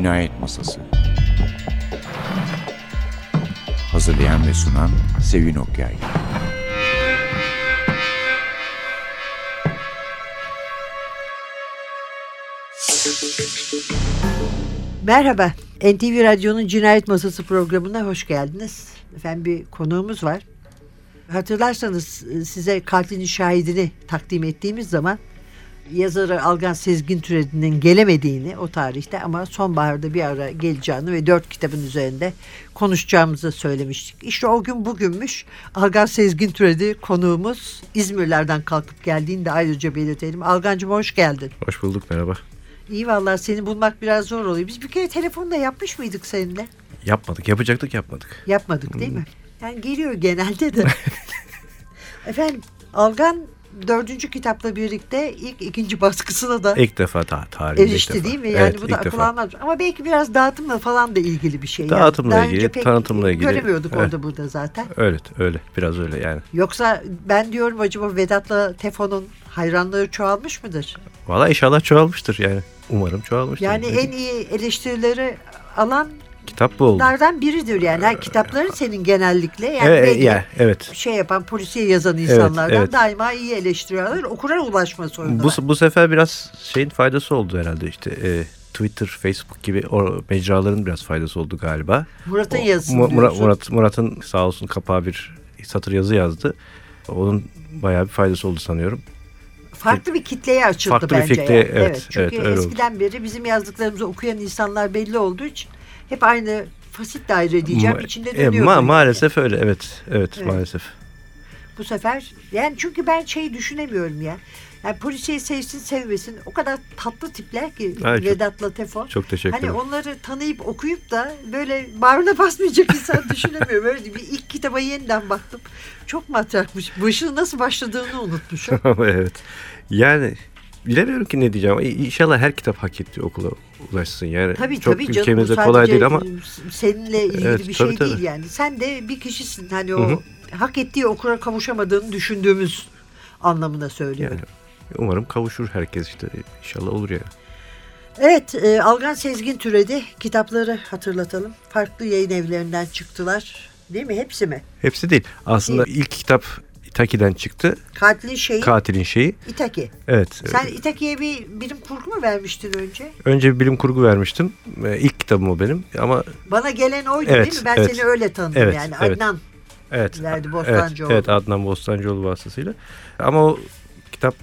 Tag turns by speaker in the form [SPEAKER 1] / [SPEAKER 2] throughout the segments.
[SPEAKER 1] Cinayet Masası Hazırlayan ve sunan Sevin Okyay
[SPEAKER 2] Merhaba, NTV Radyo'nun Cinayet Masası programına hoş geldiniz. Efendim bir konuğumuz var. Hatırlarsanız e, size katilin şahidini takdim ettiğimiz zaman yazarı Algan Sezgin Türedi'nin gelemediğini o tarihte ama sonbaharda bir ara geleceğini ve dört kitabın üzerinde konuşacağımızı söylemiştik. İşte o gün bugünmüş. Algan Sezgin Türedi konuğumuz İzmirlerden kalkıp geldiğini de ayrıca belirtelim. Algancığım hoş geldin.
[SPEAKER 3] Hoş bulduk merhaba.
[SPEAKER 2] İyi vallahi seni bulmak biraz zor oluyor. Biz bir kere telefonda yapmış mıydık seninle?
[SPEAKER 3] Yapmadık yapacaktık yapmadık.
[SPEAKER 2] Yapmadık değil mi? Yani geliyor genelde de. Efendim Algan dördüncü kitapla birlikte ilk ikinci baskısına da
[SPEAKER 3] İlk defa ta tarihinde ilk
[SPEAKER 2] erişti
[SPEAKER 3] defa.
[SPEAKER 2] değil mi? Yani
[SPEAKER 3] evet,
[SPEAKER 2] bu da akıl
[SPEAKER 3] defa.
[SPEAKER 2] almaz. Ama belki biraz dağıtımla falan da ilgili bir şey. yani.
[SPEAKER 3] Dağıtımla
[SPEAKER 2] Daha
[SPEAKER 3] ilgili,
[SPEAKER 2] pek
[SPEAKER 3] tanıtımla ilgili.
[SPEAKER 2] Göremiyorduk
[SPEAKER 3] Evet.
[SPEAKER 2] orada burada zaten.
[SPEAKER 3] Öyle öyle biraz öyle yani.
[SPEAKER 2] Yoksa ben diyorum acaba Vedat'la Tefon'un hayranları çoğalmış mıdır?
[SPEAKER 3] Valla inşallah çoğalmıştır yani. Umarım çoğalmıştır.
[SPEAKER 2] Yani en iyi eleştirileri alan
[SPEAKER 3] Kitap bu oldu.
[SPEAKER 2] Dardan biridir yani. Ha, kitapların senin genellikle yani
[SPEAKER 3] evet,
[SPEAKER 2] belli
[SPEAKER 3] ya, evet.
[SPEAKER 2] şey yapan polisiye yazan insanlardan
[SPEAKER 3] evet.
[SPEAKER 2] daima iyi eleştiriyorlar. Okura ulaşma sorunu
[SPEAKER 3] Bu, bu sefer biraz şeyin faydası oldu herhalde işte. e, Twitter, Facebook gibi o mecraların biraz faydası oldu galiba.
[SPEAKER 2] Murat'ın yazısı
[SPEAKER 3] Mu- Murat. Murat, Murat'ın sağ olsun kapağı bir satır yazı yazdı. Onun bayağı bir faydası oldu sanıyorum.
[SPEAKER 2] Farklı bir kitleye açıldı
[SPEAKER 3] Farklı bir
[SPEAKER 2] bence.
[SPEAKER 3] kitleye,
[SPEAKER 2] yani.
[SPEAKER 3] evet,
[SPEAKER 2] Çünkü
[SPEAKER 3] evet, öyle oldu.
[SPEAKER 2] eskiden beri bizim yazdıklarımızı okuyan insanlar belli olduğu için hep aynı fasit daire diyeceğim
[SPEAKER 3] Ma-
[SPEAKER 2] içinde
[SPEAKER 3] e,
[SPEAKER 2] dönüyor.
[SPEAKER 3] ma-
[SPEAKER 2] bu
[SPEAKER 3] maalesef öyle evet, evet
[SPEAKER 2] Evet.
[SPEAKER 3] maalesef.
[SPEAKER 2] Bu sefer yani çünkü ben şeyi düşünemiyorum ya. Yani polisiye sevsin sevmesin o kadar tatlı tipler ki
[SPEAKER 3] Ay, çok-
[SPEAKER 2] Vedat'la Tefon.
[SPEAKER 3] Çok teşekkür
[SPEAKER 2] Hani
[SPEAKER 3] ederim.
[SPEAKER 2] onları tanıyıp okuyup da böyle bağrına basmayacak insan düşünemiyor. Böyle bir ilk kitaba yeniden baktım. Çok matrakmış. Başının nasıl başladığını unutmuşum.
[SPEAKER 3] evet. Yani bilemiyorum ki ne diyeceğim. İnşallah her kitap hak ettiği okula ulaşsın. Yani
[SPEAKER 2] Tabii
[SPEAKER 3] çok
[SPEAKER 2] tabii canım.
[SPEAKER 3] ülkemizde
[SPEAKER 2] sadece
[SPEAKER 3] kolay değil ama
[SPEAKER 2] seninle ilgili
[SPEAKER 3] Evet,
[SPEAKER 2] bir
[SPEAKER 3] tabii,
[SPEAKER 2] şey
[SPEAKER 3] tabii.
[SPEAKER 2] değil yani. Sen de bir kişisin. Hani o
[SPEAKER 3] hı.
[SPEAKER 2] hak ettiği okura kavuşamadığını düşündüğümüz anlamına söylüyorum.
[SPEAKER 3] yani umarım kavuşur herkes işte. İnşallah olur yani.
[SPEAKER 2] Evet, e, Algan Sezgin Türedi kitapları hatırlatalım. Farklı yayın evlerinden çıktılar. Değil mi? Hepsi mi?
[SPEAKER 3] Hepsi değil. Aslında ilk kitap Itaki'den çıktı.
[SPEAKER 2] Katilin şeyi
[SPEAKER 3] Katilin şeyi.
[SPEAKER 2] İtaki.
[SPEAKER 3] Evet.
[SPEAKER 2] Sen İtaki'ye bir bilim kurgu mu vermiştin önce?
[SPEAKER 3] Önce bir bilim kurgu vermiştim. Ee, İlk kitabım o benim. Ama
[SPEAKER 2] Bana gelen oydu
[SPEAKER 3] Evet,
[SPEAKER 2] değil mi? Ben
[SPEAKER 3] evet.
[SPEAKER 2] seni öyle tanıdım
[SPEAKER 3] Evet,
[SPEAKER 2] yani.
[SPEAKER 3] evet.
[SPEAKER 2] Adnan.
[SPEAKER 3] evet.
[SPEAKER 2] Verdi
[SPEAKER 3] evet,
[SPEAKER 2] Bostancıoğlu.
[SPEAKER 3] evet Adnan Bostancıoğlu vasıtasıyla. Ama o kitap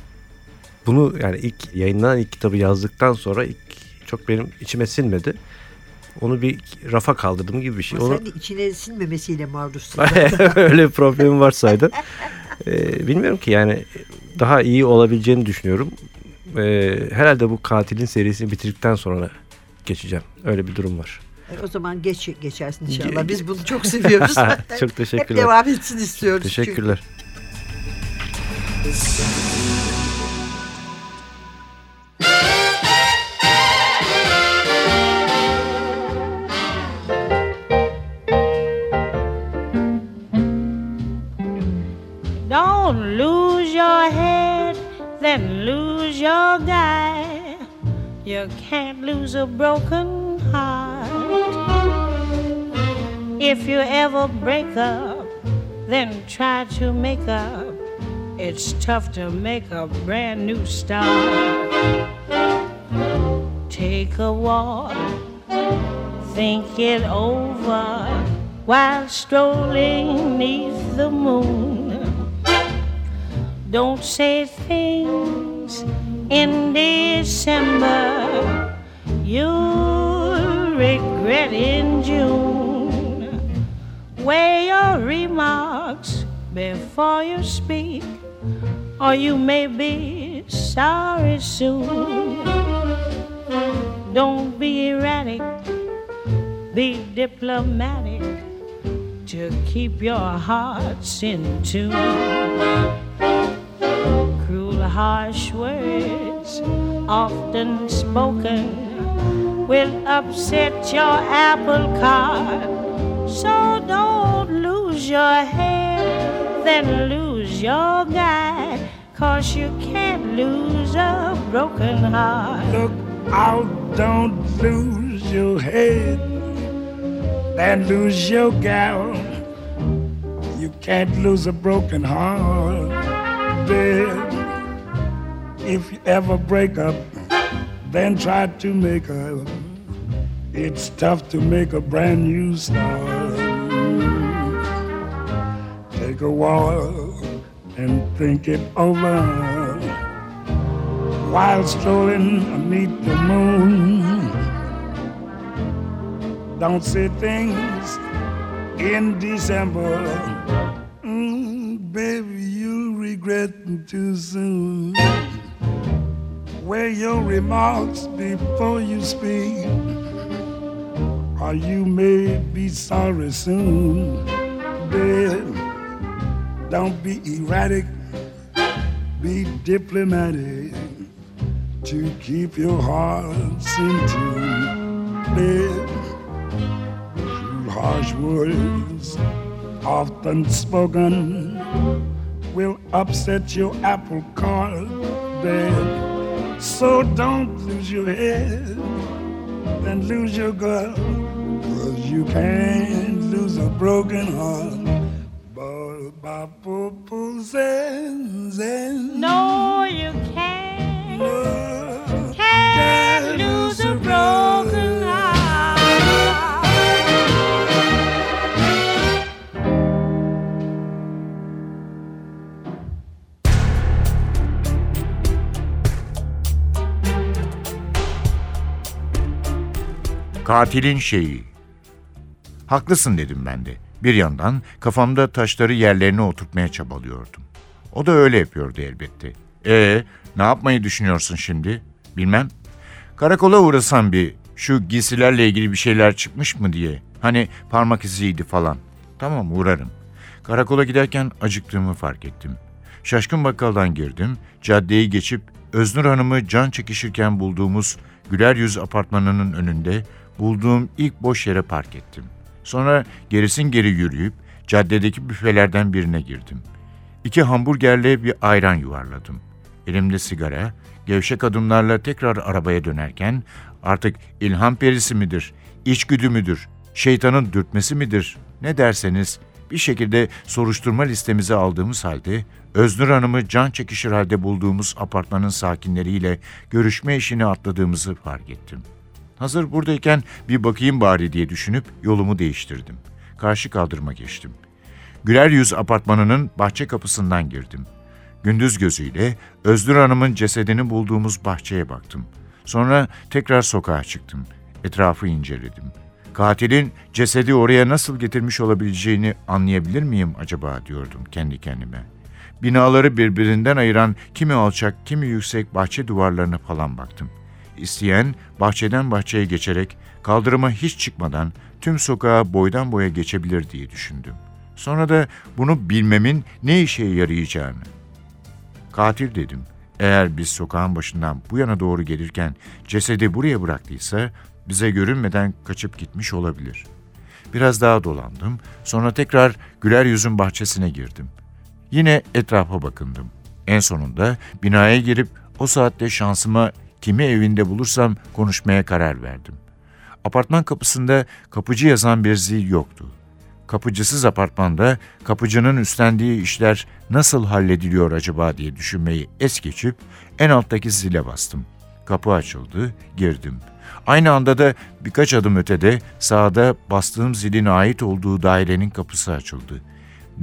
[SPEAKER 3] bunu yani ilk yayınlanan ilk kitabı yazdıktan sonra ilk çok benim içime sinmedi. Onu bir rafa kaldırdım gibi bir şey.
[SPEAKER 2] Ama
[SPEAKER 3] Onu
[SPEAKER 2] sen de içine sinmemesiyle maruzsun.
[SPEAKER 3] öyle bir problemim varsaydı. Ee, bilmiyorum ki yani daha iyi olabileceğini düşünüyorum. Ee, herhalde bu katilin serisini bitirdikten sonra geçeceğim. Öyle bir durum var.
[SPEAKER 2] E, o zaman geç geçersin inşallah. Biz bunu çok seviyoruz.
[SPEAKER 3] Çok
[SPEAKER 2] Hep
[SPEAKER 3] teşekkürler.
[SPEAKER 2] devam etsin istiyoruz. çünkü.
[SPEAKER 3] Teşekkürler.
[SPEAKER 4] Don't You can't lose a broken heart. If you ever break up, then try to make up. It's tough to make a brand new start. Take a walk, think it over while strolling neath the moon. Don't say things in December you'll regret in June. Weigh your remarks before you speak, or you may be sorry soon. Don't be erratic, be diplomatic to keep your hearts in tune cruel, harsh words, often spoken, will upset your apple cart. So don't lose your head, then lose your guy, cause you can't lose a broken heart.
[SPEAKER 5] Look out, don't lose your head, then lose your gal. You can't lose a broken heart. If you ever break up, then try to make up. It's tough to make a brand new start. Take a while and think it over while strolling beneath the moon. Don't say things in December, mm, baby, you'll regret too soon. Weigh your remarks before you speak, or you may be sorry soon, babe. Don't be erratic, be diplomatic to keep your hearts in tune, babe. Harsh words, often spoken, will upset your apple cart, babe. So don't lose your head and lose your girl, you can't lose a broken heart.
[SPEAKER 4] No, you can't. Can't lose a broken heart.
[SPEAKER 1] Katilin şeyi. Haklısın dedim ben de. Bir yandan kafamda taşları yerlerine oturtmaya çabalıyordum. O da öyle yapıyordu elbette. E ne yapmayı düşünüyorsun şimdi? Bilmem. Karakola uğrasam bir şu giysilerle ilgili bir şeyler çıkmış mı diye. Hani parmak iziydi falan. Tamam uğrarım. Karakola giderken acıktığımı fark ettim. Şaşkın bakkaldan girdim. Caddeyi geçip Öznur Hanım'ı can çekişirken bulduğumuz güler yüz apartmanının önünde bulduğum ilk boş yere park ettim. Sonra gerisin geri yürüyüp caddedeki büfelerden birine girdim. İki hamburgerle bir ayran yuvarladım. Elimde sigara, gevşek adımlarla tekrar arabaya dönerken artık ilham perisi midir, içgüdü müdür, şeytanın dürtmesi midir ne derseniz bir şekilde soruşturma listemize aldığımız halde Öznur Hanım'ı can çekişir halde bulduğumuz apartmanın sakinleriyle görüşme işini atladığımızı fark ettim. Hazır buradayken bir bakayım bari diye düşünüp yolumu değiştirdim. Karşı kaldırıma geçtim. Güler Yüz apartmanının bahçe kapısından girdim. Gündüz gözüyle Öznur Hanım'ın cesedini bulduğumuz bahçeye baktım. Sonra tekrar sokağa çıktım. Etrafı inceledim. Katilin cesedi oraya nasıl getirmiş olabileceğini anlayabilir miyim acaba diyordum kendi kendime. Binaları birbirinden ayıran kimi alçak kimi yüksek bahçe duvarlarına falan baktım. İsteyen bahçeden bahçeye geçerek kaldırıma hiç çıkmadan tüm sokağa boydan boya geçebilir diye düşündüm. Sonra da bunu bilmemin ne işe yarayacağını. Katil dedim. Eğer biz sokağın başından bu yana doğru gelirken cesedi buraya bıraktıysa bize görünmeden kaçıp gitmiş olabilir. Biraz daha dolandım. Sonra tekrar güler yüzün bahçesine girdim. Yine etrafa bakındım. En sonunda binaya girip o saatte şansıma kimi evinde bulursam konuşmaya karar verdim. Apartman kapısında kapıcı yazan bir zil yoktu. Kapıcısız apartmanda kapıcının üstlendiği işler nasıl hallediliyor acaba diye düşünmeyi es geçip en alttaki zile bastım. Kapı açıldı, girdim. Aynı anda da birkaç adım ötede sağda bastığım zilin ait olduğu dairenin kapısı açıldı.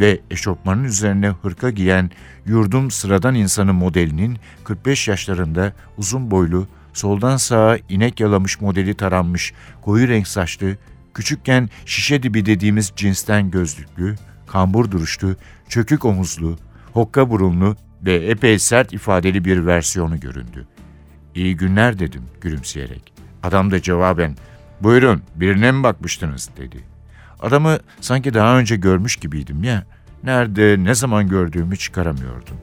[SPEAKER 1] Ve eşofmanın üzerine hırka giyen yurdum sıradan insanı modelinin 45 yaşlarında uzun boylu, soldan sağa inek yalamış modeli taranmış, koyu renk saçlı, küçükken şişe dibi dediğimiz cinsten gözlüklü, kambur duruşlu, çökük omuzlu, hokka burunlu ve epey sert ifadeli bir versiyonu göründü. İyi günler dedim gülümseyerek. Adam da cevaben, buyurun birine mi bakmıştınız dedi. Adamı sanki daha önce görmüş gibiydim ya, nerede, ne zaman gördüğümü çıkaramıyordum.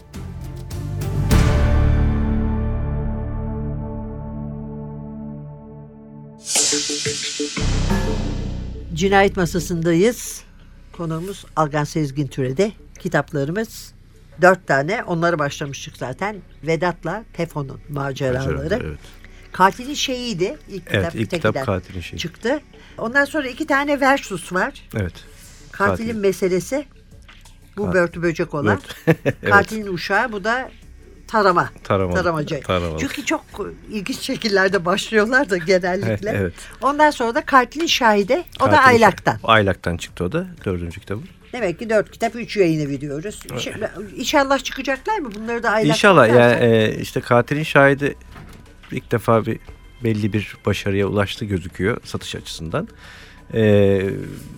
[SPEAKER 2] Cinayet masasındayız. Konuğumuz Algan Sezgin Türe'de. Kitaplarımız dört tane. Onları başlamıştık zaten. Vedat'la Tefon'un maceraları.
[SPEAKER 3] Evet.
[SPEAKER 2] Katilin şeyiydi. İlk
[SPEAKER 3] Evet
[SPEAKER 2] kitap,
[SPEAKER 3] ilk kitap katilin şeyi.
[SPEAKER 2] çıktı. Ondan sonra iki tane versus var.
[SPEAKER 3] Evet.
[SPEAKER 2] Katilin
[SPEAKER 3] Katil.
[SPEAKER 2] meselesi. Bu
[SPEAKER 3] Kat-
[SPEAKER 2] börtü böcek olan.
[SPEAKER 3] Evet.
[SPEAKER 2] Katilin uşağı bu da tarama.
[SPEAKER 3] Tarama.
[SPEAKER 2] Taramacı.
[SPEAKER 3] Taramalı.
[SPEAKER 2] Çünkü çok ilginç şekillerde başlıyorlar da genellikle.
[SPEAKER 3] Evet, evet.
[SPEAKER 2] Ondan sonra da katilin şahide. O da
[SPEAKER 3] Katilin şeyi.
[SPEAKER 2] aylaktan.
[SPEAKER 3] Aylaktan çıktı o da dördüncü kitabı.
[SPEAKER 2] Demek ki dört kitap üç yayın evi diyoruz. İnşallah, çıkacaklar mı? Bunları da aylak
[SPEAKER 3] İnşallah yani e, işte katilin şahidi ilk defa bir belli bir başarıya ulaştı gözüküyor satış açısından. E,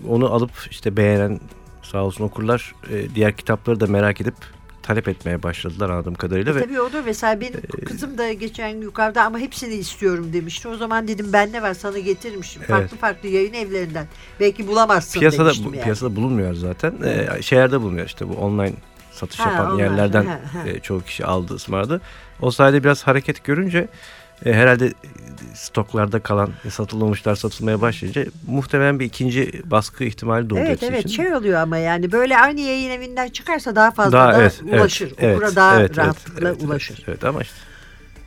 [SPEAKER 3] onu alıp işte beğenen sağ olsun okurlar e, diğer kitapları da merak edip talep etmeye başladılar anladığım kadarıyla ve
[SPEAKER 2] Tabii olur. Mesela benim kızım da geçen yukarıda ama hepsini istiyorum demişti. O zaman dedim ben ne var sana getirmişim. Farklı
[SPEAKER 3] Evet.
[SPEAKER 2] farklı yayın evlerinden. Belki bulamazsın
[SPEAKER 3] piyasada
[SPEAKER 2] demiştim yani.
[SPEAKER 3] piyasada bulunmuyor zaten. E, şeylerde bulunuyor işte bu online satış
[SPEAKER 2] Ha,
[SPEAKER 3] yapan
[SPEAKER 2] online,
[SPEAKER 3] yerlerden
[SPEAKER 2] ha, ha.
[SPEAKER 3] e, çoğu kişi aldı ısmarladı. O sayede biraz hareket görünce e, herhalde stoklarda kalan satılmamışlar satılmaya başlayınca muhtemelen bir ikinci baskı ihtimali doğdu
[SPEAKER 2] Evet evet
[SPEAKER 3] için.
[SPEAKER 2] şey oluyor ama yani böyle aynı yayın evinden çıkarsa daha fazla
[SPEAKER 3] Daha
[SPEAKER 2] da
[SPEAKER 3] evet, evet,
[SPEAKER 2] ulaşır.
[SPEAKER 3] evet,
[SPEAKER 2] Okura daha
[SPEAKER 3] evet, evet,
[SPEAKER 2] rahatlıkla
[SPEAKER 3] evet, evet,
[SPEAKER 2] ulaşır.
[SPEAKER 3] Evet, ama işte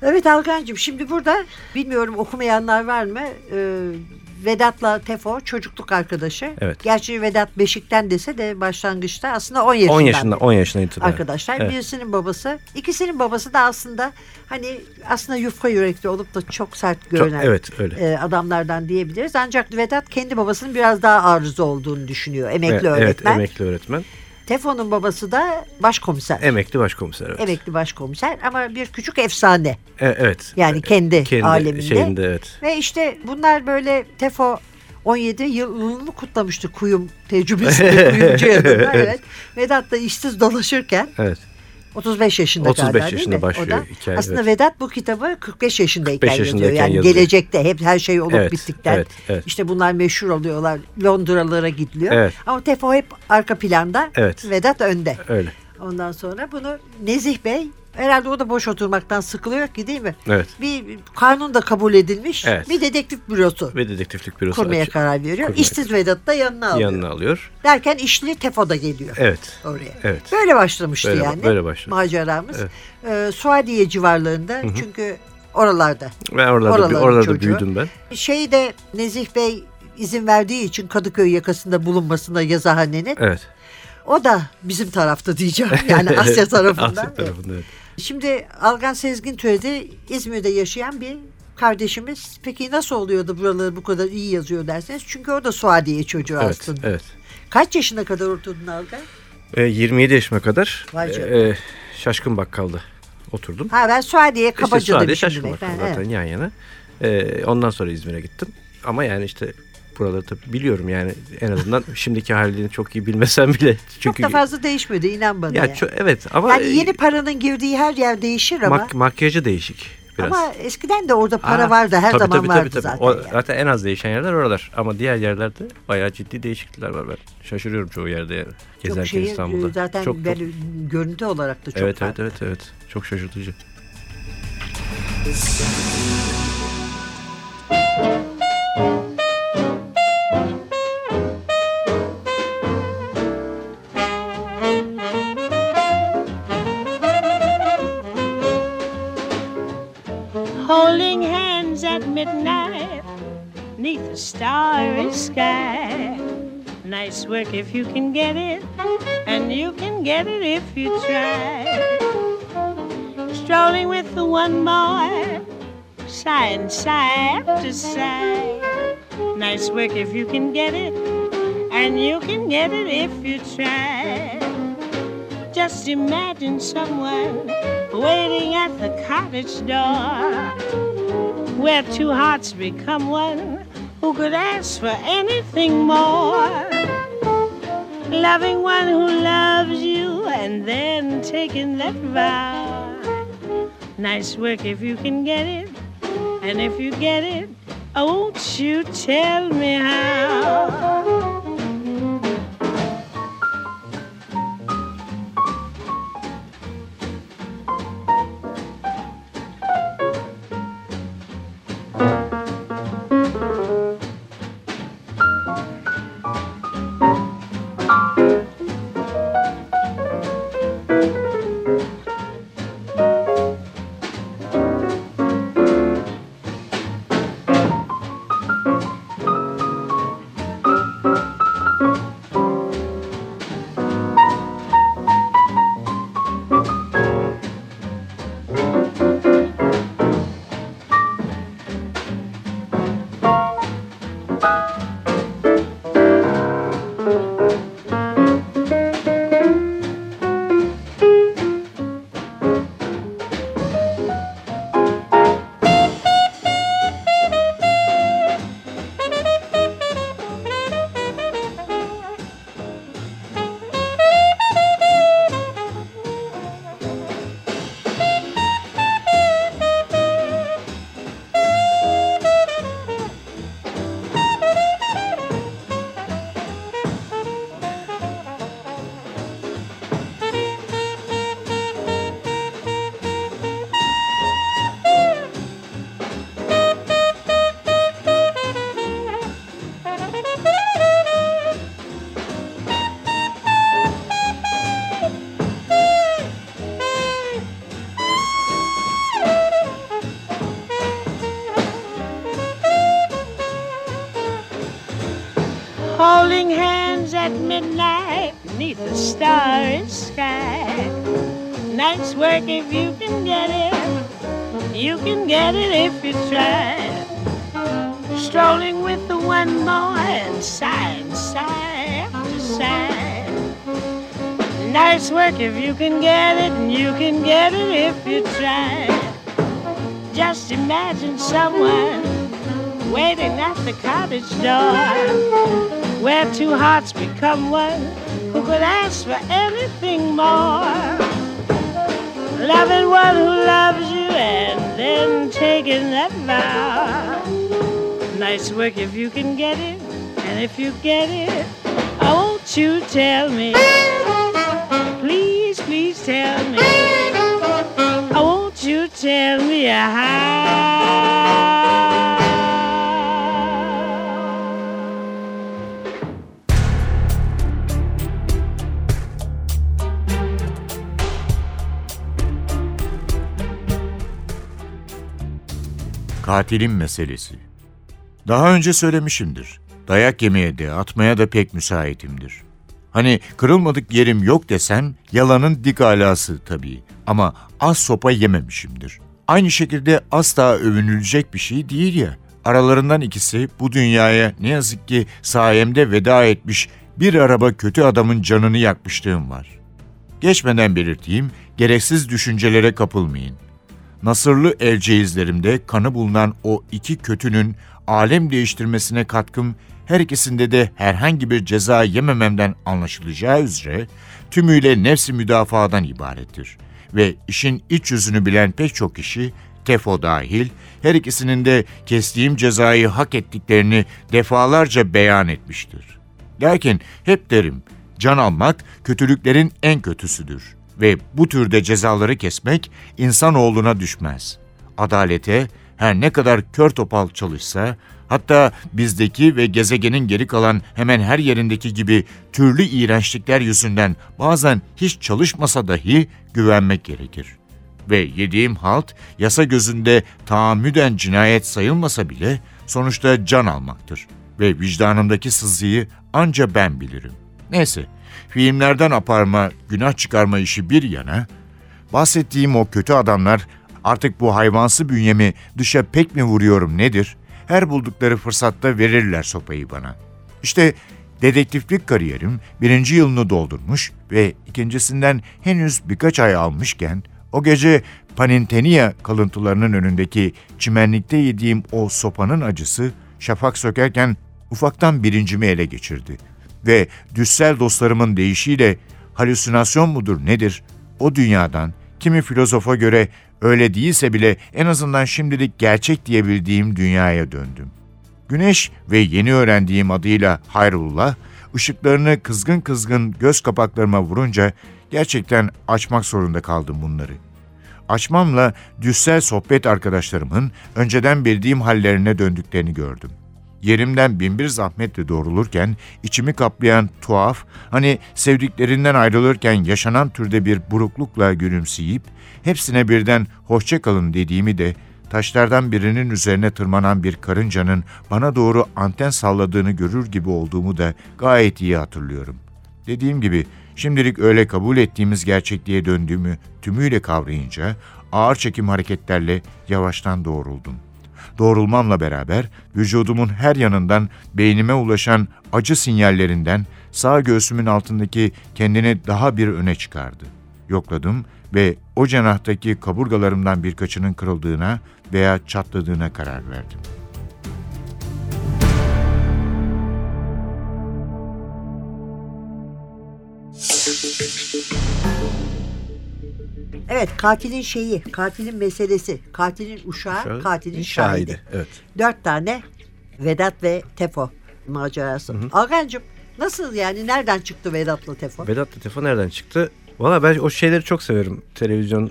[SPEAKER 2] Evet Algancığım şimdi burada bilmiyorum okumayanlar var mı? Ee, Vedat'la Tefo çocukluk arkadaşı.
[SPEAKER 3] Evet.
[SPEAKER 2] Gerçi Vedat Beşik'ten dese de başlangıçta aslında 10 yaşından.
[SPEAKER 3] 10 yaşında 10 yaşına itibaren.
[SPEAKER 2] arkadaşlar.
[SPEAKER 3] Evet.
[SPEAKER 2] Birisinin babası, ikisinin babası da aslında hani aslında yufka yürekli olup da çok sert
[SPEAKER 3] Çok,
[SPEAKER 2] görünen
[SPEAKER 3] evet öyle.
[SPEAKER 2] e, adamlardan diyebiliriz. Ancak Vedat kendi babasının biraz daha arıza olduğunu düşünüyor. Emekli
[SPEAKER 3] evet,
[SPEAKER 2] öğretmen.
[SPEAKER 3] Evet, emekli öğretmen.
[SPEAKER 2] Tefo'nun babası da başkomiser.
[SPEAKER 3] Emekli başkomiser. Evet.
[SPEAKER 2] Emekli başkomiser ama bir küçük efsane.
[SPEAKER 3] E- evet.
[SPEAKER 2] Yani kendi aleminde.
[SPEAKER 3] Şeyinde evet.
[SPEAKER 2] Ve işte bunlar böyle Tefo 17 yılını kutlamıştı kuyum tecrübesinde kuyumcu yanında. Evet. Vedat da işsiz dolaşırken
[SPEAKER 3] Evet.
[SPEAKER 2] 35 yaşında
[SPEAKER 3] 35
[SPEAKER 2] galiba
[SPEAKER 3] yaşında başlıyor
[SPEAKER 2] da.
[SPEAKER 3] hikaye,
[SPEAKER 2] Aslında
[SPEAKER 3] evet.
[SPEAKER 2] Vedat bu kitabı 45 yaşındayken
[SPEAKER 3] 45
[SPEAKER 2] yazıyor.
[SPEAKER 3] yaşındayken
[SPEAKER 2] Yani
[SPEAKER 3] yazıyor.
[SPEAKER 2] gelecekte hep her şey olup
[SPEAKER 3] Evet,
[SPEAKER 2] bittikten
[SPEAKER 3] evet, evet.
[SPEAKER 2] işte bunlar meşhur oluyorlar. Londralara gidiliyor.
[SPEAKER 3] Evet.
[SPEAKER 2] Ama Tefo hep arka planda.
[SPEAKER 3] Evet.
[SPEAKER 2] Vedat önde.
[SPEAKER 3] Öyle.
[SPEAKER 2] Ondan sonra bunu Nezih Bey herhalde o da boş oturmaktan sıkılıyor ki değil mi?
[SPEAKER 3] Evet.
[SPEAKER 2] Bir bir kanun da kabul edilmiş.
[SPEAKER 3] Evet.
[SPEAKER 2] Bir dedektif bürosu
[SPEAKER 3] Ve dedektiflik bürosu
[SPEAKER 2] kurmaya
[SPEAKER 3] aç-
[SPEAKER 2] karar veriyor.
[SPEAKER 3] kurmaya-
[SPEAKER 2] İşsiz Vedat'ı da yanına alıyor.
[SPEAKER 3] yanına alıyor.
[SPEAKER 2] Derken işli Tefo da geliyor
[SPEAKER 3] Evet.
[SPEAKER 2] oraya.
[SPEAKER 3] Evet.
[SPEAKER 2] Böyle başlamıştı
[SPEAKER 3] Böyle-
[SPEAKER 2] yani.
[SPEAKER 3] böyle başladı.
[SPEAKER 2] Maceramız.
[SPEAKER 3] Evet.
[SPEAKER 2] Ee, Suadiye civarlarında çünkü oralarda.
[SPEAKER 3] Ben oralarda,
[SPEAKER 2] Oraların
[SPEAKER 3] oralarda
[SPEAKER 2] çocuğu.
[SPEAKER 3] büyüdüm ben.
[SPEAKER 2] Şey de Nezih Bey izin verdiği için Kadıköy yakasında bulunmasına yazıhanenin.
[SPEAKER 3] Evet.
[SPEAKER 2] O da bizim tarafta diyeceğim. Yani Asya tarafında.
[SPEAKER 3] Asya tarafında. evet.
[SPEAKER 2] Şimdi Algan Sezgin Türedi İzmir'de yaşayan bir kardeşimiz. Peki nasıl oluyor da buraları bu kadar iyi yazıyor derseniz. Çünkü o da Suadiye çocuğu
[SPEAKER 3] Evet.
[SPEAKER 2] aslında.
[SPEAKER 3] Evet.
[SPEAKER 2] Kaç yaşına kadar oturdun Algan?
[SPEAKER 3] E, 27 yaşıma kadar e, e, şaşkın bakkalda oturdum.
[SPEAKER 2] Ha ben Suadiye
[SPEAKER 3] İşte
[SPEAKER 2] kabaca
[SPEAKER 3] Suadiye
[SPEAKER 2] demişim.
[SPEAKER 3] şaşkın bakkal zaten
[SPEAKER 2] evet.
[SPEAKER 3] yan yana. E, ondan sonra İzmir'e gittim. Ama yani işte buraları tabii biliyorum yani en azından şimdiki halini çok iyi bilmesem bile.
[SPEAKER 2] Çok
[SPEAKER 3] Çünkü
[SPEAKER 2] da fazla değişmedi inan bana.
[SPEAKER 3] ya
[SPEAKER 2] yani.
[SPEAKER 3] ço- evet ama
[SPEAKER 2] yani yeni paranın girdiği her yer değişir ama
[SPEAKER 3] mak- makyajı değişik biraz.
[SPEAKER 2] ama eskiden de orada para
[SPEAKER 3] Aa,
[SPEAKER 2] vardı her
[SPEAKER 3] tabii,
[SPEAKER 2] zaman
[SPEAKER 3] tabii,
[SPEAKER 2] vardı
[SPEAKER 3] tabii, tabii.
[SPEAKER 2] zaten.
[SPEAKER 3] O,
[SPEAKER 2] yani.
[SPEAKER 3] Zaten en az değişen yerler oralar. Ama diğer yerlerde bayağı ciddi değişiklikler var. Ben şaşırıyorum çoğu yerde yani. Gezerken
[SPEAKER 2] Çok şehir
[SPEAKER 3] İstanbul'da.
[SPEAKER 2] e, zaten
[SPEAKER 3] çok, çok,
[SPEAKER 2] böyle görüntü olarak da çok
[SPEAKER 3] evet, evet
[SPEAKER 2] farklı.
[SPEAKER 3] evet evet. Çok şaşırtıcı.
[SPEAKER 4] holding Nice work if you can get it, and you can get it if you try. Strolling with the one more, sighing sigh after sigh. Nice work if you can get it, and you can get it if you try. Just imagine someone waiting at the cottage door where two hearts become one. Who could ask for anything more? Loving one who loves you and then taking that vow. Nice work if you can get it, and if you get it, won't you tell me how? Can get it if you try. Strolling with the one boy and sigh sigh after sigh. Nice work if you can get it, and you can get it if you try. Just imagine someone waiting at the cottage door where two hearts become one who could ask for anything more. Loving one who loves you and then taking that vow. Nice work if you can get it, and if you get it, oh, won't you tell me? Please, please tell me. Oh, won't you tell me how?
[SPEAKER 1] Katilin meselesi. Daha önce söylemişimdir. Dayak yemeye de atmaya da pek müsaitimdir. Hani kırılmadık yerim yok desem yalanın dik alası tabii. Ama az sopa yememişimdir. Aynı şekilde asla övünülecek bir şey değil ya. Aralarından ikisi bu dünyaya ne yazık ki sayemde veda etmiş bir araba kötü adamın canını yakmışlığım var. Geçmeden belirteyim, gereksiz düşüncelere kapılmayın. Nasırlı elceğizlerimde kanı bulunan o iki kötünün alem değiştirmesine katkım her ikisinde de herhangi bir ceza yemememden anlaşılacağı üzere tümüyle nefsi müdafadan ibarettir. Ve işin iç yüzünü bilen pek çok kişi, Tefo dahil, her ikisinin de kestiğim cezayı hak ettiklerini defalarca beyan etmiştir. Lakin hep derim, can almak kötülüklerin en kötüsüdür ve bu türde cezaları kesmek insanoğluna düşmez. Adalete her ne kadar kör topal çalışsa, hatta bizdeki ve gezegenin geri kalan hemen her yerindeki gibi türlü iğrençlikler yüzünden bazen hiç çalışmasa dahi güvenmek gerekir. Ve yediğim halt yasa gözünde tahammüden cinayet sayılmasa bile sonuçta can almaktır. Ve vicdanımdaki sızıyı anca ben bilirim. Neyse, filmlerden aparma, günah çıkarma işi bir yana, bahsettiğim o kötü adamlar artık bu hayvansı bünyemi dışa pek mi vuruyorum nedir? Her buldukları fırsatta verirler sopayı bana. İşte dedektiflik kariyerim birinci yılını doldurmuş ve ikincisinden henüz birkaç ay almışken o gece Panintenia kalıntılarının önündeki çimenlikte yediğim o sopanın acısı şafak sökerken ufaktan birincimi ele geçirdi. Ve düssel dostlarımın deyişiyle halüsinasyon mudur nedir? O dünyadan kimi filozofa göre öyle değilse bile en azından şimdilik gerçek diyebildiğim dünyaya döndüm. Güneş ve yeni öğrendiğim adıyla Hayrullah, ışıklarını kızgın kızgın göz kapaklarıma vurunca gerçekten açmak zorunda kaldım bunları. Açmamla düssel sohbet arkadaşlarımın önceden bildiğim hallerine döndüklerini gördüm. Yerimden binbir zahmetle doğrulurken içimi kaplayan tuhaf, hani sevdiklerinden ayrılırken yaşanan türde bir buruklukla gülümseyip hepsine birden hoşça kalın dediğimi de taşlardan birinin üzerine tırmanan bir karıncanın bana doğru anten salladığını görür gibi olduğumu da gayet iyi hatırlıyorum. Dediğim gibi şimdilik öyle kabul ettiğimiz gerçekliğe döndüğümü tümüyle kavrayınca ağır çekim hareketlerle yavaştan doğruldum. Doğrulmamla beraber vücudumun her yanından beynime ulaşan acı sinyallerinden sağ göğsümün altındaki kendini daha bir öne çıkardı. Yokladım ve o cenahtaki kaburgalarımdan birkaçının kırıldığına veya çatladığına karar verdim.
[SPEAKER 2] Evet katilin şeyi, katilin meselesi, katilin uşağı,
[SPEAKER 3] Uşağı,
[SPEAKER 2] katilin şahidi.
[SPEAKER 3] Evet.
[SPEAKER 2] Dört tane Vedat ve Tefo macerası. Algancığım nasıl yani nereden çıktı Vedat'la Tefo?
[SPEAKER 3] Vedat Tefo nereden çıktı? Valla ben o şeyleri çok severim. Televizyon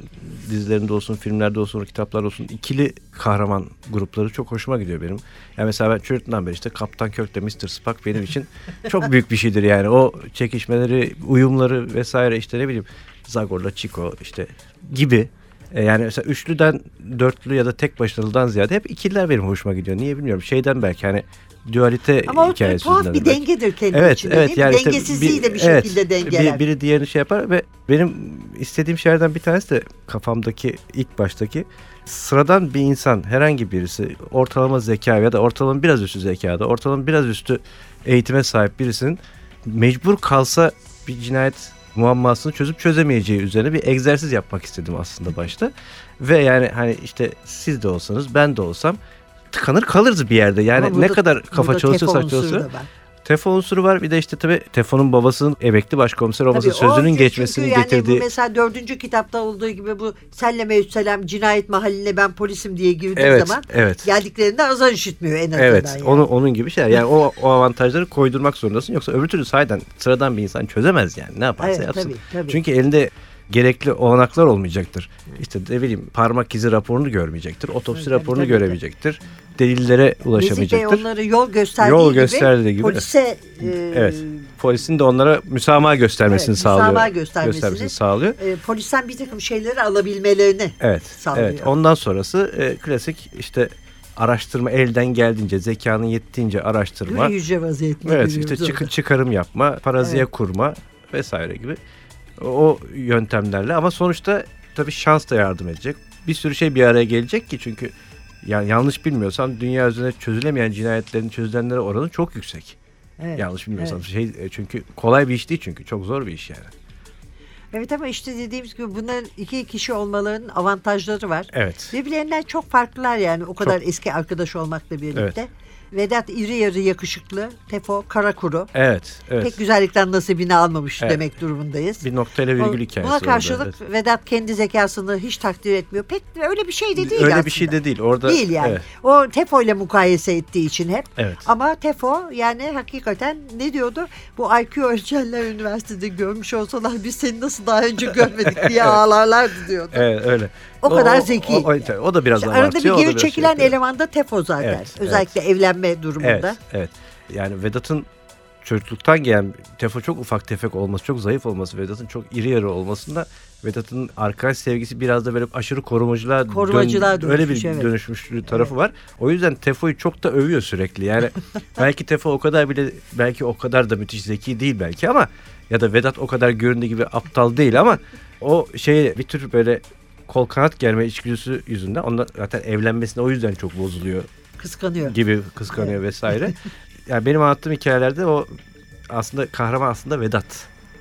[SPEAKER 3] dizilerinde olsun, filmlerde olsun, kitaplar olsun. ikili kahraman grupları çok hoşuma gidiyor benim. Yani mesela ben çocukluğumdan beri işte Kaptan Kirk ile Mr. Spock benim için çok büyük bir şeydir yani. O çekişmeleri, uyumları vesaire işte ne bileyim Zagor'la Chico işte gibi E, yani mesela üçlüden dörtlü ya da tek başarılıdan ziyade hep ikililer benim hoşuma gidiyor. Niye bilmiyorum. Şeyden belki hani dualite
[SPEAKER 2] Ama o
[SPEAKER 3] hikayesi
[SPEAKER 2] tuhaf
[SPEAKER 3] yüzünden
[SPEAKER 2] bir
[SPEAKER 3] belki.
[SPEAKER 2] dengedir kendi
[SPEAKER 3] Evet,
[SPEAKER 2] içinde
[SPEAKER 3] evet. Yani işte
[SPEAKER 2] Dengesizliği de bir
[SPEAKER 3] evet,
[SPEAKER 2] şekilde dengeler.
[SPEAKER 3] bir- biri diğerini şey yapar ve benim istediğim şeylerden bir tanesi de kafamdaki ilk baştaki sıradan bir insan herhangi birisi ortalama zeka ya da ortalama biraz üstü zekada ortalama biraz üstü eğitime sahip birisinin mecbur kalsa bir cinayet muammasını çözüp çözemeyeceği üzerine bir egzersiz yapmak istedim aslında başta. Ve yani hani işte siz de olsanız ben de olsam tıkanır kalırız bir yerde. Yani
[SPEAKER 2] Ama
[SPEAKER 3] ne
[SPEAKER 2] burada-
[SPEAKER 3] kadar kafa
[SPEAKER 2] burada
[SPEAKER 3] çalışırsa
[SPEAKER 2] tefo unsuru var.
[SPEAKER 3] Bir de işte tabii Tefo'nun babasının emekli başkomiser olması
[SPEAKER 2] Tabii o
[SPEAKER 3] sözünün
[SPEAKER 2] çünkü
[SPEAKER 3] geçmesini
[SPEAKER 2] yani
[SPEAKER 3] getirdiği.
[SPEAKER 2] Bu mesela dördüncü kitapta olduğu gibi bu Selleme Üsselam cinayet mahalline ben polisim diye girdiği
[SPEAKER 3] Evet,
[SPEAKER 2] zaman
[SPEAKER 3] evet.
[SPEAKER 2] geldiklerinde azar işitmiyor en azından.
[SPEAKER 3] Evet,
[SPEAKER 2] yani.
[SPEAKER 3] onu onun gibi şeyler. Yani o, o avantajları koydurmak zorundasın. Yoksa öbür türlü sahiden sıradan bir insan çözemez yani. Ne yaparsa
[SPEAKER 2] Evet,
[SPEAKER 3] yapsın.
[SPEAKER 2] tabii, tabii.
[SPEAKER 3] Çünkü elinde gerekli olanaklar olmayacaktır. İşte ne bileyim parmak izi raporunu görmeyecektir. Otopsi
[SPEAKER 2] Tabii,
[SPEAKER 3] raporunu
[SPEAKER 2] tabii,
[SPEAKER 3] göremeyecektir. Delillere
[SPEAKER 2] Nezih
[SPEAKER 3] ulaşamayacaktır.
[SPEAKER 2] onları yol gösterdiği
[SPEAKER 3] Yol
[SPEAKER 2] gibi,
[SPEAKER 3] gösterdiği gibi.
[SPEAKER 2] polise e,
[SPEAKER 3] Evet. Polisin de onlara müsamaha göstermesini
[SPEAKER 2] Evet,
[SPEAKER 3] sağlıyor.
[SPEAKER 2] müsamaha göstermesini.
[SPEAKER 3] sağlıyor.
[SPEAKER 2] e, polisten bir takım şeyleri alabilmelerini
[SPEAKER 3] Evet.
[SPEAKER 2] sağlıyor.
[SPEAKER 3] Evet. Ondan sonrası e, klasik işte araştırma elden geldiğince, zekanın yettiğince araştırma.
[SPEAKER 2] Yüce vaziyetinde
[SPEAKER 3] Evet işte çık-
[SPEAKER 2] orada.
[SPEAKER 3] çıkarım yapma, paraziye
[SPEAKER 2] Evet.
[SPEAKER 3] kurma vesaire gibi o yöntemlerle ama sonuçta tabii şans da yardım edecek. Bir sürü şey bir araya gelecek ki çünkü yani yanlış bilmiyorsam dünya üzerinde çözülemeyen cinayetlerin çözülenlere oranı çok yüksek.
[SPEAKER 2] Evet,
[SPEAKER 3] Yanlış bilmiyorsam
[SPEAKER 2] evet.
[SPEAKER 3] şey e, çünkü kolay bir iş değil çünkü çok zor bir iş yani.
[SPEAKER 2] Evet ama işte dediğimiz gibi bunların iki kişi olmalarının avantajları var.
[SPEAKER 3] Evet.
[SPEAKER 2] Birbirlerinden çok farklılar yani o kadar eski arkadaş olmakla birlikte.
[SPEAKER 3] Evet.
[SPEAKER 2] Vedat iri yarı yakışıklı, Tefo kara kuru.
[SPEAKER 3] Evet, evet.
[SPEAKER 2] Pek güzellikten nasibini almamış
[SPEAKER 3] Evet.
[SPEAKER 2] demek durumundayız.
[SPEAKER 3] bir noktayla virgül hikayesi
[SPEAKER 2] Buna
[SPEAKER 3] orada,
[SPEAKER 2] karşılık
[SPEAKER 3] evet.
[SPEAKER 2] Vedat kendi zekasını hiç takdir etmiyor. Pek öyle bir şey de değil
[SPEAKER 3] Öyle
[SPEAKER 2] aslında.
[SPEAKER 3] bir şey de değil. Orada
[SPEAKER 2] Değil yani.
[SPEAKER 3] Evet.
[SPEAKER 2] O Tefo ile mukayese ettiği için hep.
[SPEAKER 3] Evet.
[SPEAKER 2] Ama Tefo yani hakikaten ne diyordu? Bu IQ ölçenler üniversitede görmüş olsalar biz seni nasıl daha önce görmedik diye ağlarlardı diyordu.
[SPEAKER 3] Evet, öyle.
[SPEAKER 2] O kadar zeki.
[SPEAKER 3] O, o- o da biraz
[SPEAKER 2] İşte arada bir
[SPEAKER 3] o
[SPEAKER 2] geri
[SPEAKER 3] şey
[SPEAKER 2] çekilen
[SPEAKER 3] yapıyor.
[SPEAKER 2] eleman da Tefo zaten.
[SPEAKER 3] Evet,
[SPEAKER 2] Özellikle evlenme durumunda.
[SPEAKER 3] Evet, evet. Yani Vedat'ın çocukluktan gelen Tefo çok ufak tefek olması, çok zayıf olması, Vedat'ın çok iri yarı olmasında Vedat'ın arkadaş sevgisi biraz da böyle aşırı korumacılığa,
[SPEAKER 2] Korumacılığa
[SPEAKER 3] dön- öyle bir
[SPEAKER 2] dönüşmüş, evet.
[SPEAKER 3] dönüşmüşlüğü tarafı var. O yüzden Tefo'yu çok da övüyor sürekli. Yani belki Tefo o kadar bile belki o kadar da müthiş zeki değil belki ama ya da Vedat o kadar göründüğü gibi aptal değil ama o şey bir tür böyle kol kanat germe içgüdüsü yüzünden ondan zaten evlenmesine o yüzden çok bozuluyor
[SPEAKER 2] Kıskanıyor.
[SPEAKER 3] gibi kıskanıyor vesaire. yani benim anlattığım hikayelerde o aslında kahraman aslında Vedat.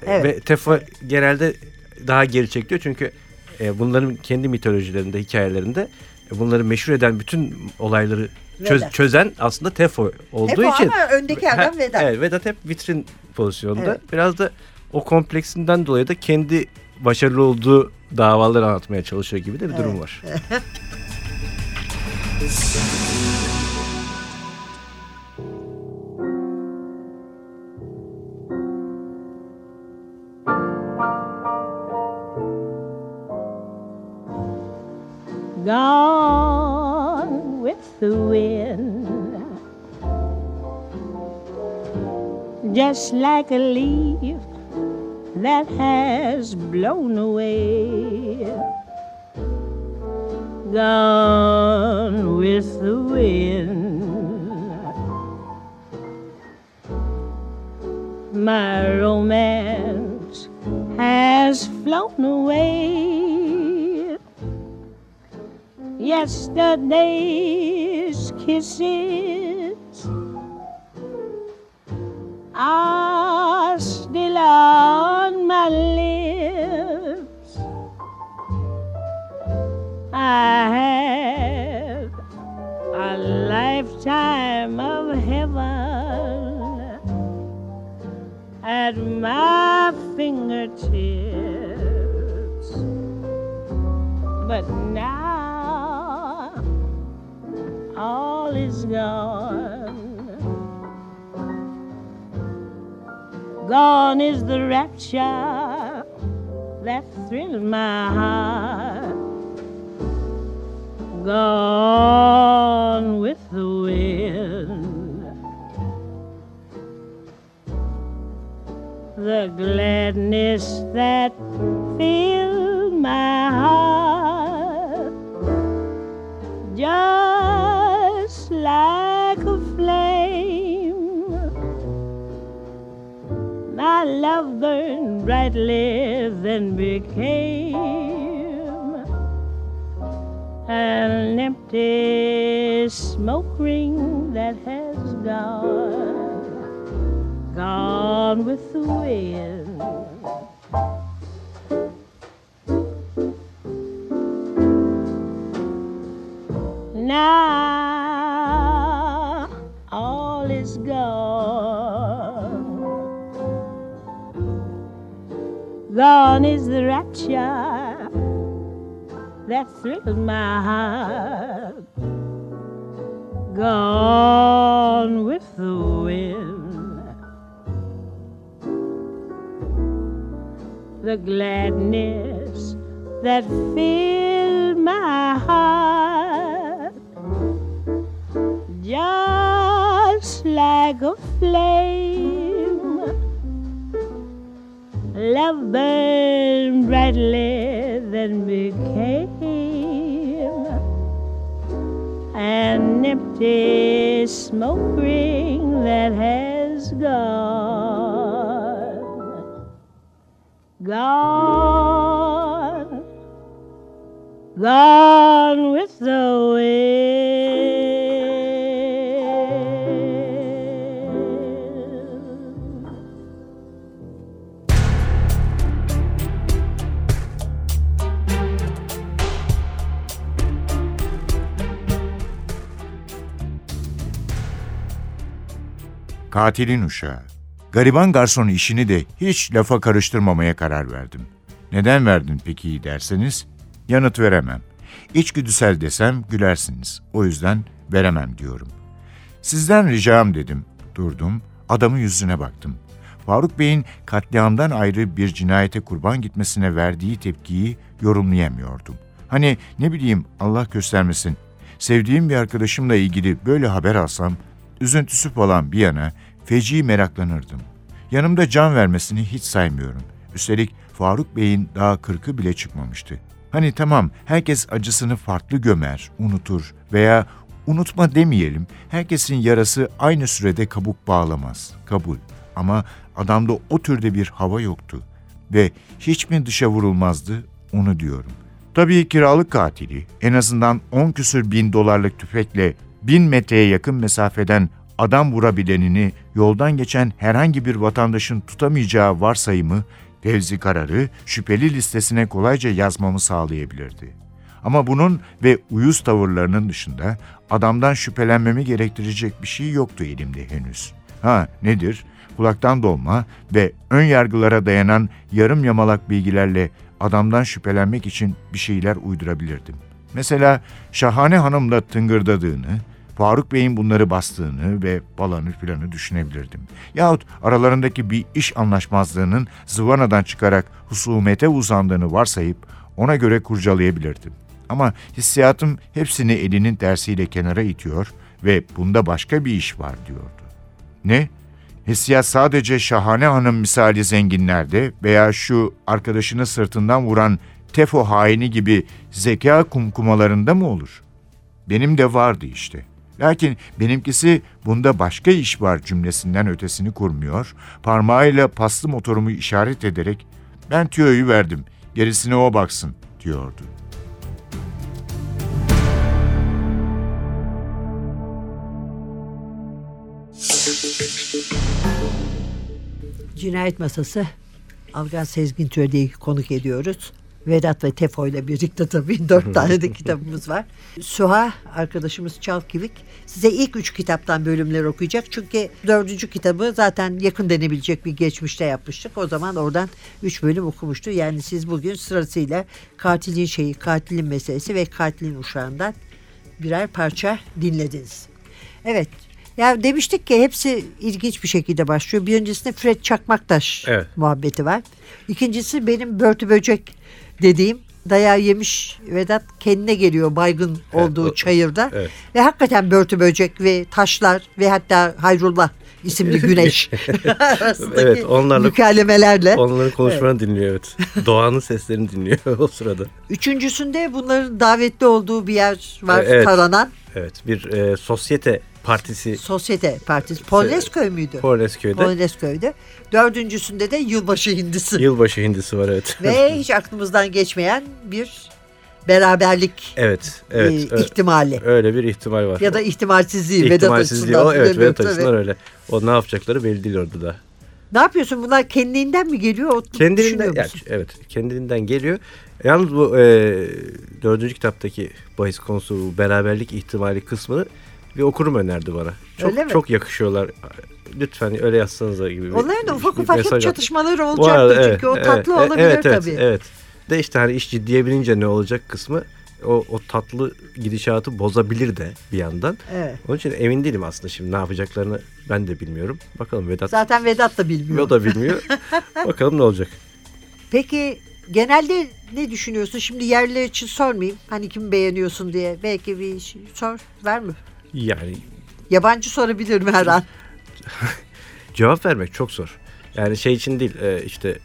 [SPEAKER 2] Evet.
[SPEAKER 3] Ve Tefo genelde daha geri çekiliyor çünkü e, bunların kendi mitolojilerinde, hikayelerinde e, bunları meşhur eden bütün olayları çöz-
[SPEAKER 2] Vedat.
[SPEAKER 3] çözen aslında Tefo olduğu
[SPEAKER 2] Tefo
[SPEAKER 3] için.
[SPEAKER 2] ama öndeki adam Vedat.
[SPEAKER 3] Evet, Vedat hep vitrin pozisyonunda.
[SPEAKER 2] Evet.
[SPEAKER 3] Biraz da o kompleksinden dolayı da kendi başarılı olduğu davaları anlatmaya çalışıyor gibi de bir durum var.
[SPEAKER 4] gone with the wind, just like a leaf that has blown away. Gone with the wind. My romance has flown away. Yesterday's kisses are But now all is gone. Gone is the rapture that thrilled my heart. Gone with the wind. The gladness that filled my heart brightly then became an empty smoke ring that has gone, gone with the wind. Gone is the rapture that thrilled my heart. Gone with the wind. The gladness that filled my heart. Just like a flame. Love burned brightly, then became an empty smoke ring that has gone, gone, gone with the wind.
[SPEAKER 1] Katilin uşağı. Gariban garson işini de hiç lafa karıştırmamaya karar verdim. Neden verdin peki derseniz yanıt veremem. İçgüdüsel desem gülersiniz. O yüzden veremem diyorum. Sizden ricam dedim. Durdum, adamın yüzüne baktım. Faruk Bey'in katliamdan ayrı bir cinayete kurban gitmesine verdiği tepkiyi yorumlayamıyordum. Hani ne bileyim Allah göstermesin. Sevdiğim bir arkadaşımla ilgili böyle haber alsam, üzüntüsü falan bir yana feci meraklanırdım. Yanımda can vermesini hiç saymıyorum. Üstelik Faruk Bey'in daha kırkı bile çıkmamıştı. Hani tamam herkes acısını farklı gömer, unutur veya unutma demeyelim. Herkesin yarası aynı sürede kabuk bağlamaz. Kabul. Ama adamda o türde bir hava yoktu. Ve hiç mi dışa vurulmazdı onu diyorum. Tabii kiralık katili en azından 10 küsür bin dolarlık tüfekle bin metreye yakın mesafeden adam vurabilenini yoldan geçen herhangi bir vatandaşın tutamayacağı varsayımı Fevzi Karar'ı şüpheli listesine kolayca yazmamı sağlayabilirdi. Ama bunun ve uyuz tavırlarının dışında adamdan şüphelenmemi gerektirecek bir şey yoktu elimde henüz. Ha nedir? Kulaktan dolma ve ön yargılara dayanan yarım yamalak bilgilerle adamdan şüphelenmek için bir şeyler uydurabilirdim. Mesela Şahane Hanım'la tıngırdadığını, Faruk Bey'in bunları bastığını ve falanı filanı düşünebilirdim. Yahut aralarındaki bir iş anlaşmazlığının zıvanadan çıkarak husumete uzandığını varsayıp ona göre kurcalayabilirdim. Ama hissiyatım hepsini elinin tersiyle kenara itiyor ve bunda başka bir iş var diyordu. Ne? Hissiyat sadece şahane hanım misali zenginlerde veya şu arkadaşını sırtından vuran tefo haini gibi zeka kumkumalarında mı olur? Benim de vardı işte. Lakin benimkisi bunda başka iş var cümlesinden ötesini kurmuyor, parmağıyla paslı motorumu işaret ederek ben tüyoyu verdim, gerisine o baksın diyordu.
[SPEAKER 2] Cinayet Masası Algan Sezgin Türe'yi konuk ediyoruz. Vedat ve Tefo ile birlikte tabii dört tane de kitabımız var. Suha arkadaşımız Çalkivik size ilk üç kitaptan bölümler okuyacak. Çünkü dördüncü kitabı zaten yakın denebilecek bir geçmişte yapmıştık. O zaman oradan üç bölüm okumuştu. Yani siz bugün sırasıyla katilin şeyi, katilin meselesi ve katilin uşağından birer parça dinlediniz. Evet. Ya demiştik ki hepsi ilginç bir şekilde başlıyor. Bir öncesinde Fred Çakmaktaş
[SPEAKER 3] Evet.
[SPEAKER 2] muhabbeti var. İkincisi benim börtü böcek dediğim dayağı yemiş Vedat kendine geliyor baygın olduğu
[SPEAKER 3] o-
[SPEAKER 2] çayırda.
[SPEAKER 3] evet.
[SPEAKER 2] Ve hakikaten börtü böcek ve taşlar ve hatta Hayrullah isimli güneş
[SPEAKER 3] Evet, onlarla-
[SPEAKER 2] mükalemelerle.
[SPEAKER 3] Onların konuşmalarını dinliyor evet. Doğanın seslerini dinliyor o sırada.
[SPEAKER 2] Üçüncüsünde bunların davetli olduğu bir yer var
[SPEAKER 3] Evet.
[SPEAKER 2] taranan.
[SPEAKER 3] Evet bir e, sosyete Partisi
[SPEAKER 2] Sosyete Partisi. Polonezköy müydü?
[SPEAKER 3] Polonezköy'de.
[SPEAKER 2] Polonezköy'de. Dördüncüsünde de yılbaşı hindisi.
[SPEAKER 3] Yılbaşı hindisi var evet.
[SPEAKER 2] Ve hiç aklımızdan geçmeyen bir beraberlik
[SPEAKER 3] evet,
[SPEAKER 2] e,
[SPEAKER 3] evet. ö-
[SPEAKER 2] ihtimali.
[SPEAKER 3] öyle bir ihtimal var.
[SPEAKER 2] Ya da ihtimalsizliği Vedat
[SPEAKER 3] İhtimalsizliği
[SPEAKER 2] açısından.
[SPEAKER 3] o evet Vedat açısından öyle. O ne yapacakları belli değil orada da.
[SPEAKER 2] Ne yapıyorsun? Bunlar kendiliğinden mi geliyor? O
[SPEAKER 3] Kendiliğinden yani, evet kendiliğinden geliyor. Yalnız bu e, dördüncü kitaptaki bahis konusu beraberlik ihtimali kısmını bir okurum önerdi bana. Çok
[SPEAKER 2] Öyle mi?
[SPEAKER 3] çok yakışıyorlar. Lütfen öyle yazsanıza gibi.
[SPEAKER 2] Onların da ufak ufak hep
[SPEAKER 3] mesaj at-
[SPEAKER 2] çatışmaları
[SPEAKER 3] Bu
[SPEAKER 2] olacaktır
[SPEAKER 3] arada,
[SPEAKER 2] çünkü o tatlı
[SPEAKER 3] evet,
[SPEAKER 2] olabilir
[SPEAKER 3] evet, evet,
[SPEAKER 2] tabii.
[SPEAKER 3] Evet. De işte hani iş ciddiye binince ne olacak kısmı o, o tatlı gidişatı bozabilir de bir yandan.
[SPEAKER 2] Evet.
[SPEAKER 3] Onun için emin değilim aslında şimdi ne yapacaklarını ben de bilmiyorum. Bakalım Vedat
[SPEAKER 2] Zaten Vedat da bilmiyor.
[SPEAKER 3] o da bilmiyor. Bakalım ne olacak.
[SPEAKER 2] Peki genelde ne düşünüyorsun? Şimdi yerliler için sormayayım. Hani kimi beğeniyorsun diye. Belki bir şey sor. Var mı?
[SPEAKER 3] Yani
[SPEAKER 2] Yabancı sorabilirim her an.
[SPEAKER 3] cevap vermek çok zor. Yani şey için değil e, işte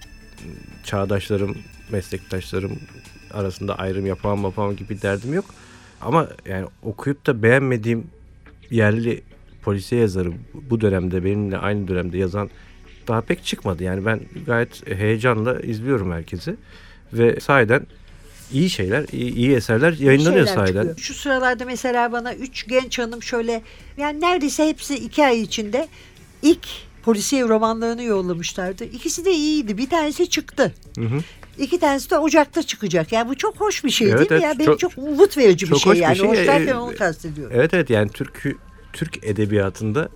[SPEAKER 3] çağdaşlarım, meslektaşlarım arasında ayrım yapamam yapamam gibi derdim yok. Ama yani okuyup da beğenmediğim yerli polisiye yazarı bu dönemde benimle aynı dönemde yazan daha pek çıkmadı. Yani ben gayet heyecanla izliyorum herkesi ve sahiden iyi şeyler, iyi, iyi eserler yayınlanıyor
[SPEAKER 2] şeyler
[SPEAKER 3] sahiden.
[SPEAKER 2] çıkıyor. Şu sıralarda mesela bana üç genç hanım şöyle yani neredeyse hepsi iki ay içinde ilk polisiye romanlarını yollamışlardı. İkisi de iyiydi. Bir tanesi çıktı.
[SPEAKER 3] Hı hı.
[SPEAKER 2] İki tanesi de Ocak'ta çıkacak. Yani bu çok hoş bir şey
[SPEAKER 3] Evet,
[SPEAKER 2] değil mi
[SPEAKER 3] evet.
[SPEAKER 2] ya? Benim çok,
[SPEAKER 3] Çok-
[SPEAKER 2] umut verici bir
[SPEAKER 3] çok
[SPEAKER 2] şey
[SPEAKER 3] hoş bir
[SPEAKER 2] yani.
[SPEAKER 3] şey.
[SPEAKER 2] Hoş derken
[SPEAKER 3] Ee,
[SPEAKER 2] onu kastediyorum.
[SPEAKER 3] Evet evet yani Türk Türk edebiyatında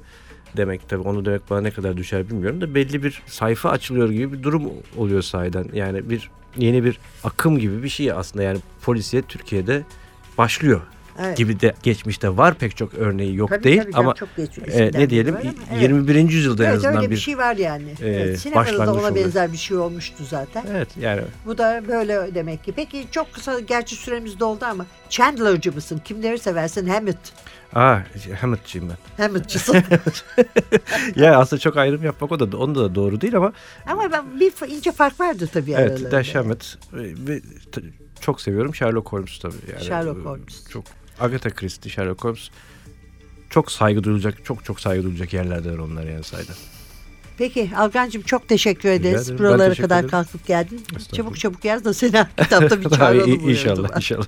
[SPEAKER 3] demek tabii onu demek bana ne kadar düşer bilmiyorum da belli bir sayfa açılıyor gibi bir durum oluyor sahiden. Yani bir yeni bir akım gibi bir şey aslında. Yani polisiye Türkiye'de başlıyor
[SPEAKER 2] Evet.
[SPEAKER 3] gibi de geçmişte var pek çok örneği yok
[SPEAKER 2] Tabii,
[SPEAKER 3] değil
[SPEAKER 2] tabii
[SPEAKER 3] ama
[SPEAKER 2] çok geç,
[SPEAKER 3] e, ne diyelim
[SPEAKER 2] evet.
[SPEAKER 3] 21. yüzyılda en
[SPEAKER 2] Evet
[SPEAKER 3] azından
[SPEAKER 2] öyle bir
[SPEAKER 3] bir
[SPEAKER 2] şey var yani.
[SPEAKER 3] e,
[SPEAKER 2] evet, sinemada da ona
[SPEAKER 3] oluyor.
[SPEAKER 2] benzer bir şey olmuştu zaten.
[SPEAKER 3] Evet yani
[SPEAKER 2] Bu da böyle demek ki. Peki çok kısa gerçi süremiz doldu ama Chandler'cı mısın? Kimleri seversin? Hammett.
[SPEAKER 3] aa Hammond'cıyım ben.
[SPEAKER 2] Hammett'cısın.
[SPEAKER 3] ya aslında çok ayrım yapmak o da onda da doğru değil ama
[SPEAKER 2] ama ben bir ince fark vardı tabii
[SPEAKER 3] Evet,
[SPEAKER 2] aralarında.
[SPEAKER 3] Dash Hammett t- çok seviyorum Sherlock Holmes tabii. Yani,
[SPEAKER 2] Sherlock
[SPEAKER 3] e,
[SPEAKER 2] Holmes.
[SPEAKER 3] Çok Agatha Christie, Sherlock Holmes çok saygı duyulacak, çok çok saygı duyulacak yerlerden onlar yani sayeden.
[SPEAKER 2] Peki Algancığım çok teşekkür ederiz.
[SPEAKER 3] ederim.
[SPEAKER 2] Buralara
[SPEAKER 3] teşekkür
[SPEAKER 2] kadar
[SPEAKER 3] ederim.
[SPEAKER 2] kalkıp geldin. Çabuk çabuk yaz da seni kitapta bir çağıralım.
[SPEAKER 3] inşallah, inşallah.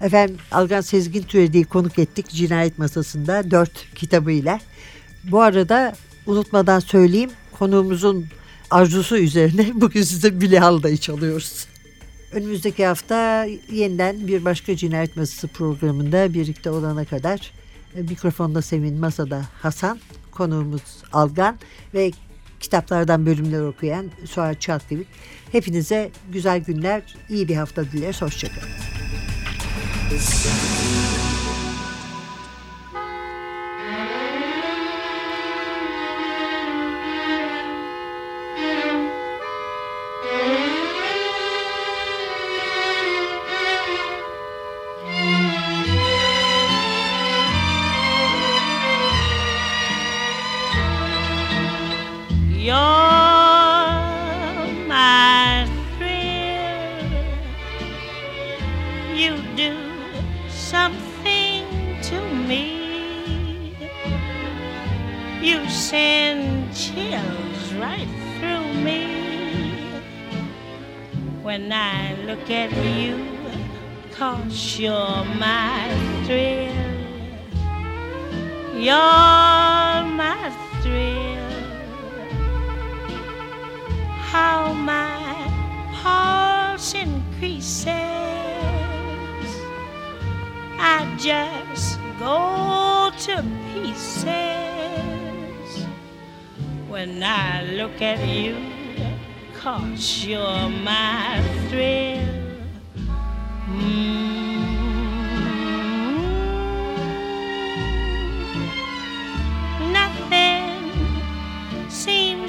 [SPEAKER 2] Efendim Algan Sezgin Türedi'yi konuk ettik Cinayet Masası'nda dört kitabıyla. Bu arada unutmadan söyleyeyim konuğumuzun arzusu üzerine bugün size Bilihalda'yı çalıyoruz. Önümüzdeki hafta yeniden bir başka Cinayet Masası programında birlikte olana kadar e, mikrofonda Sevin, masada Hasan, konuğumuz Algan ve kitaplardan bölümler okuyan Suat Çalkıvik. Hepinize güzel günler, iyi bir hafta dileriz. Hoşçakalın.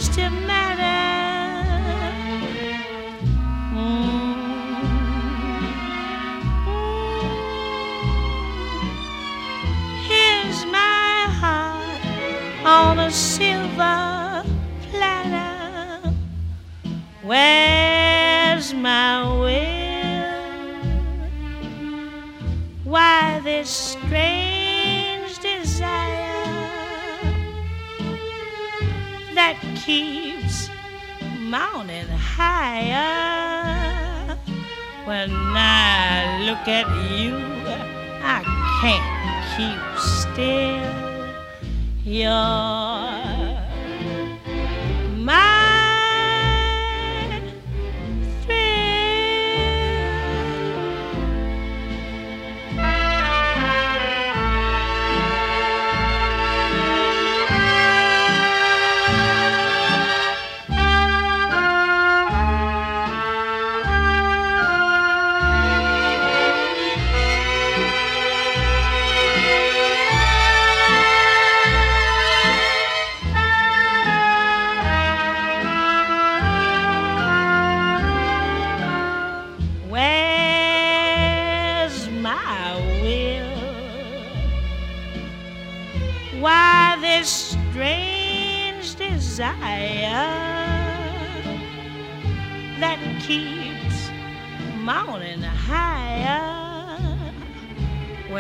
[SPEAKER 4] to marry. Keeps mounting higher. When I look at you, I can't keep still. You're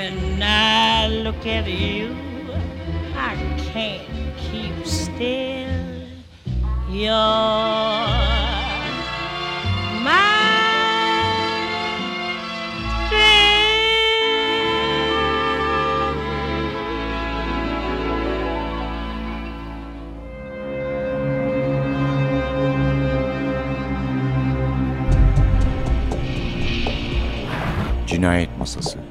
[SPEAKER 4] When I look at you, I can't keep still. You're my
[SPEAKER 1] Cinayet Masası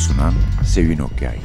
[SPEAKER 1] sunan Sevin Okyay